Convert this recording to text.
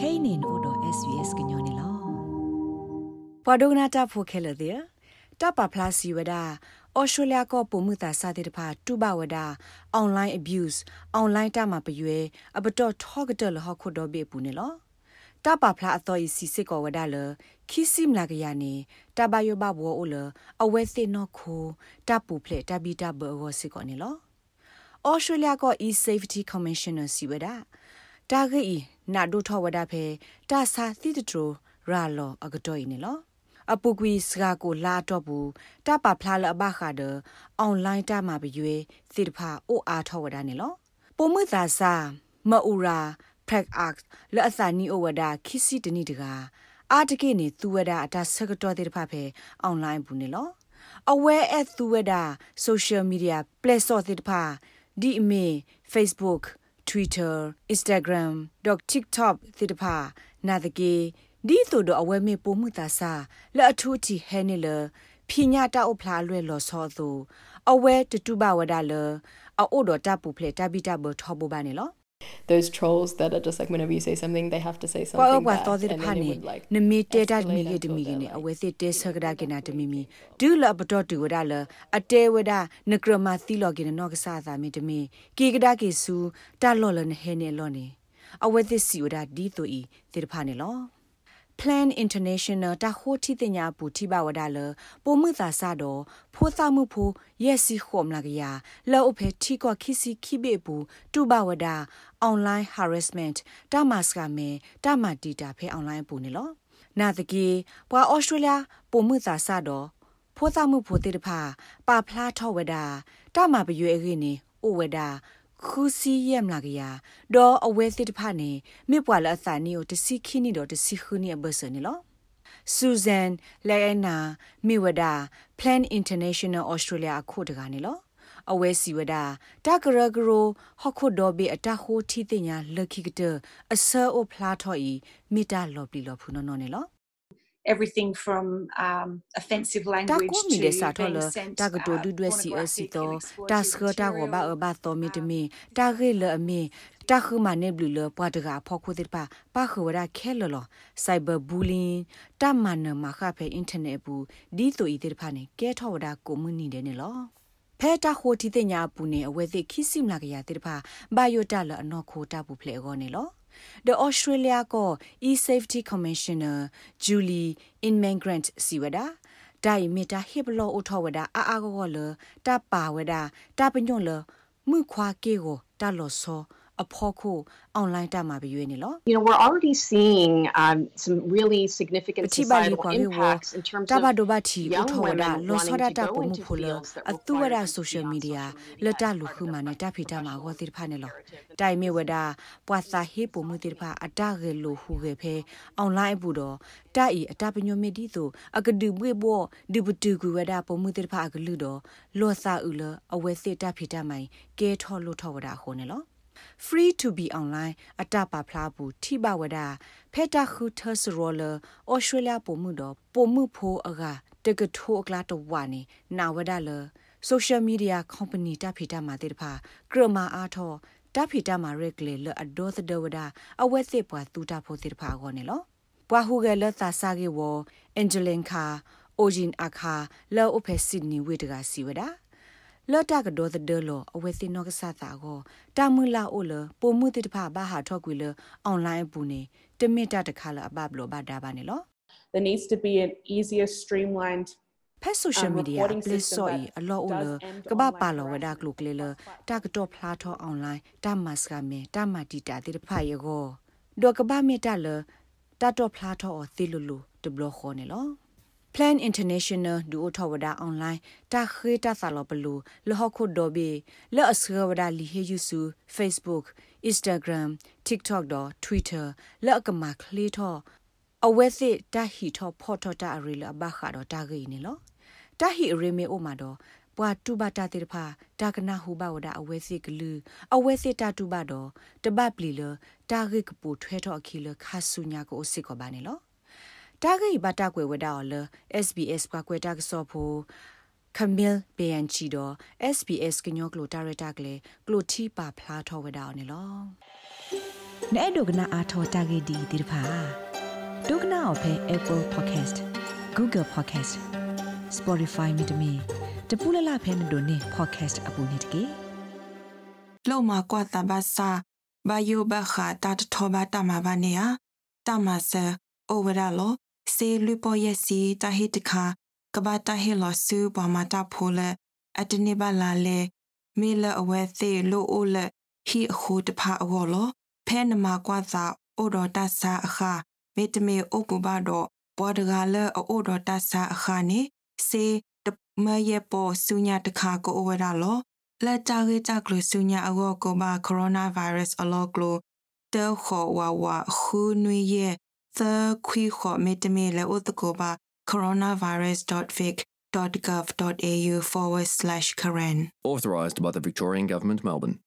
kainin odo svs gnyone lo padogna ta phokhela de ta pa plus wada ဩစတြေးလျကပုံမှုတာစတဲ့တဖာတူဘဝဒ online abuse online တမှာပရွယ်အပတော်ထောကတလဟခုဒဘေပူနေလောတပဖလာအတော်ဤစီစစ်ကောဝဒလခိစိမလာကရနေတဘယောဘဘောအိုလအဝဲစစ်နောခိုတပူဖလက်တဘီတဘောဝစစ်ကောနေလောဩစတြေးလျက e safety commissioner စီဝဒ တာဂီနာဒိုထောဝဒဖဲတာစာတိတထရရာလောအကတော်ဤနေလောအပုကွီစကာကိုလာတော့ဘူးတပဖလာလဘခါဒအွန်လိုင်းတမှာပြွေစစ်တဖာအိုအားထောဝဒနေလောပုံမသာစာမအူရာဖရက်အာလက်အစာနီအိုဝဒခိစီတနီတကာအာတကိနေသူဝဒအတာစကတော်တဲ့တဖာဖဲအွန်လိုင်းဘူးနေလောအဝဲအသူဝဒ social media platform တဲ့တဖာဒီအမေ Facebook Twitter Instagram dot TikTok တဲ့တဖာနာတကေဒီဆိုတော့အဝဲမေပိုမှုတာစာလက်အထူးတီဟဲနေလဖိညာတာအဖလာလွဲလော်စောသူအဝဲတတူဘဝဒါလအိုဒတာပူဖလက်တဘီတာဘထောဘဘာနေလော those trolls that are just like whenever you say something they have to say something back and then it would like ne me te da mi ge de mi ge ne awe se te sa ga ge na de mi mi du la ba dot du da la a te we da ne kra ma ti lo ge ne no ga sa sa mi de mi ki ga da ge su ta lo lo ne he ne lo ne awe this si da di to i te da pha ne lo Plan International တာခိုတီတင်ညာပူတိဘဝဒါလပိုမှုသာဆတော့ဖိုးသမမှုဖိုးရက်စီခုမလာကရလောအဖေတီကခိစီခိဘေပူတူဘဝဒါ online harassment တာမစကမဲတာမတီတာဖဲ online ပူနေလောနာတကေပွာဩစတြေးလျပိုမှုသာဆတော့ဖိုးသမမှုဖိုးတေတဖာပါဖလားထောဝဒါတာမပရွေခေနေအိုဝဒါ ခုစီယမ်လာကရဒေါ်အဝဲစစ်တဖာနေမြပွာလအသနီကိုတစီခိနီတော့တစီခုနီအဘဆနီလော Susan Leena Miwada Plan International Australia ခုတကနေလောအဝဲစီဝဒတာဂရဂရိုဟခုဒောဘေအတဟိုတီတင်ညာလခိကတအဆာအိုဖလာထော်ဤမီတာလော်ပလီလော်ဖုနော်နော်နေလော everything from um, offensive language to being sent ta ga to du du si a si to ta skha ta go ba ba to mi de mi ta ge le mi ta khu ma ne blu le pwa de ga pho khu de pa pa khu wa khe lo lo cyber bullying ta ma na ma kha phe internet bu di to i de pha ne ke tho wa da ko mu ni de ne lo ဖဲတာခိုတီတဲ့ညာပူနေအဝဲသိခိစိမလာကရတဲ့ဖာဘိုယိုတာလအနော်ခိုတာပူဖလေကောနေလော The Australia ko E-Safety Commissioner Julie Inmangrant siwada ဒိုင်မီတာဟိဘလောအထောဝဒအာအာကောလတပါဝဒတပညွန့်လမှုခွာကေကိုတလောဆော အဖို့ခု online တမှာပြရွေးနေလော You know we're already seeing um some really significant societal impacts in terms of တဘဒဘတီဥထောဝဒလောဆောဒတာပုံမှုဖလအတူဝဒ social media လတလူခုမနဲ့တဖိတမှာဟောတိဖာနေလောတိုင်မေဝဒပွာစာဟေပုံမှုတိဖာအတရေလိုဟုကေဖဲ online ဘူးတော့တိုင်အတပညိုမီဒီဆိုအကဒူဘွေဘောဒီဘတူကူဝဒပုံမှုတိဖာအကလူတော့လောစာဥလအဝဲစစ်တဖိတမိုင်ကဲထောလို့ထောဝဒခုံနေလော free to be online အတပါဖလားဘူးထိပါဝဒဖက်တာခုသစရောလဩစတြေးလျပုံမှုတော့ပုံမှုဖိုးအကတကထိုးအကလာတော့ဝါနေနာဝဒလ social media company တဖိတာမှာတေတဖာကရမာအားထောတဖိတာမှာရက်လေလအဒေါသဒဝဒအဝက်စစ်ပွားတူတာဖို့တေတဖာကောနေလောပွားဟုကလသာစာကေဝအန်ဂျလင်ခါအိုဂျင်အခါလောအဖက်စစ်နီဝေတကစီဝဒါ လော့တာကဒေါ်တဲ့လောအဝဲစင်းနောကဆာတာကိုတာမူလာအိုလပိုမှုတိတဖဘာဟာထောက်ကွေလအွန်လိုင်းပူနေတမစ်တာတခါလအပဘလောဘာဒါဘာနေလော There needs to be an easier streamlined ဖက်ဆိုရှယ်မီဒီယာပလစ်ဆိုအအလောအလကဘာပါလောဝဒါကလုကလေလတာကတော့ဖလာထောအွန်လိုင်းတာမတ်စကမေတာမတီတာတိတဖာယေကိုဒေါ်ကဘာမီတာလတာတော့ဖလာထောအသီလူလူတဘလခေါ်နေလော Plan International ဒူအထဝဒအွန်လိုင်းတာခေတာဆာလဘလူလဟခုဒိုဘီလောအစခဝဒလီဟေယူဆူ Facebook Instagram TikTok တော့ Twitter လောကမခလီထောအဝဲစစ်တဟီထောဖော်ထောတာအရီလဘခါတော့တာဂိနေလောတဟီအရီမေအိုမာတော့ပွာတူဘတာတေဖာတာကနာဟူဘဝဒအဝဲစစ်ကလူအဝဲစစ်တာတူဘတော့တပတ်ပလီလတာဂိကပူထွဲထောအခီလခါဆုညာကိုစစ်ကောပါနေလော တာဂိဘတာကွယ်ဝဒါော်လ SBS ကကွယ်တာကစောဖို့ခမီလ်ဘေယန်ချီတော့ SBS ကညောကလိုတာရတာကလေကလိုတီပါဖလာထောဝဒါော်နေလောနဲ့ဒုကနာအာထောတာဂေဒီဒီတဖာဒုကနာအဖဲ Apple Podcast Google Podcast Spotify မြေတမီတပူလလဖဲမတို့နေ podcast အပူနေတကေလောမကွာတဘာစာဘာယိုဘခာတတ်ထောဘာတမဘာနေယတမဆာအိုဝရလော စေလူပေါ်ယစီတဟိတခါကဘာတဟေလောဆူပမာတာဖိုလအတနေပါလာလေမေလအဝဲသေးလိုအိုလဟီအခုတဖာအောလောဖဲနမကွာသာအိုဒတာဆာအခါမေတမေအိုကူဘာတော့ဘောဒဂါလအိုဒတာဆာအခါနေစေတမယေပေါ်ဆုညာတခါကိုအိုဝရလောလက်တာကေတာကလဆုညာအောကိုဘာကိုရိုနာဗိုင်းရပ်စ်အလောကလိုတဲခေါ်ဝါဝါခူနွေရဲ့ သခွီခေါ်မေတမေလေဥတကိုဘာ coronavirus.vic.gov.au forward slash Karen. Authorised by the Victorian Government, Melbourne.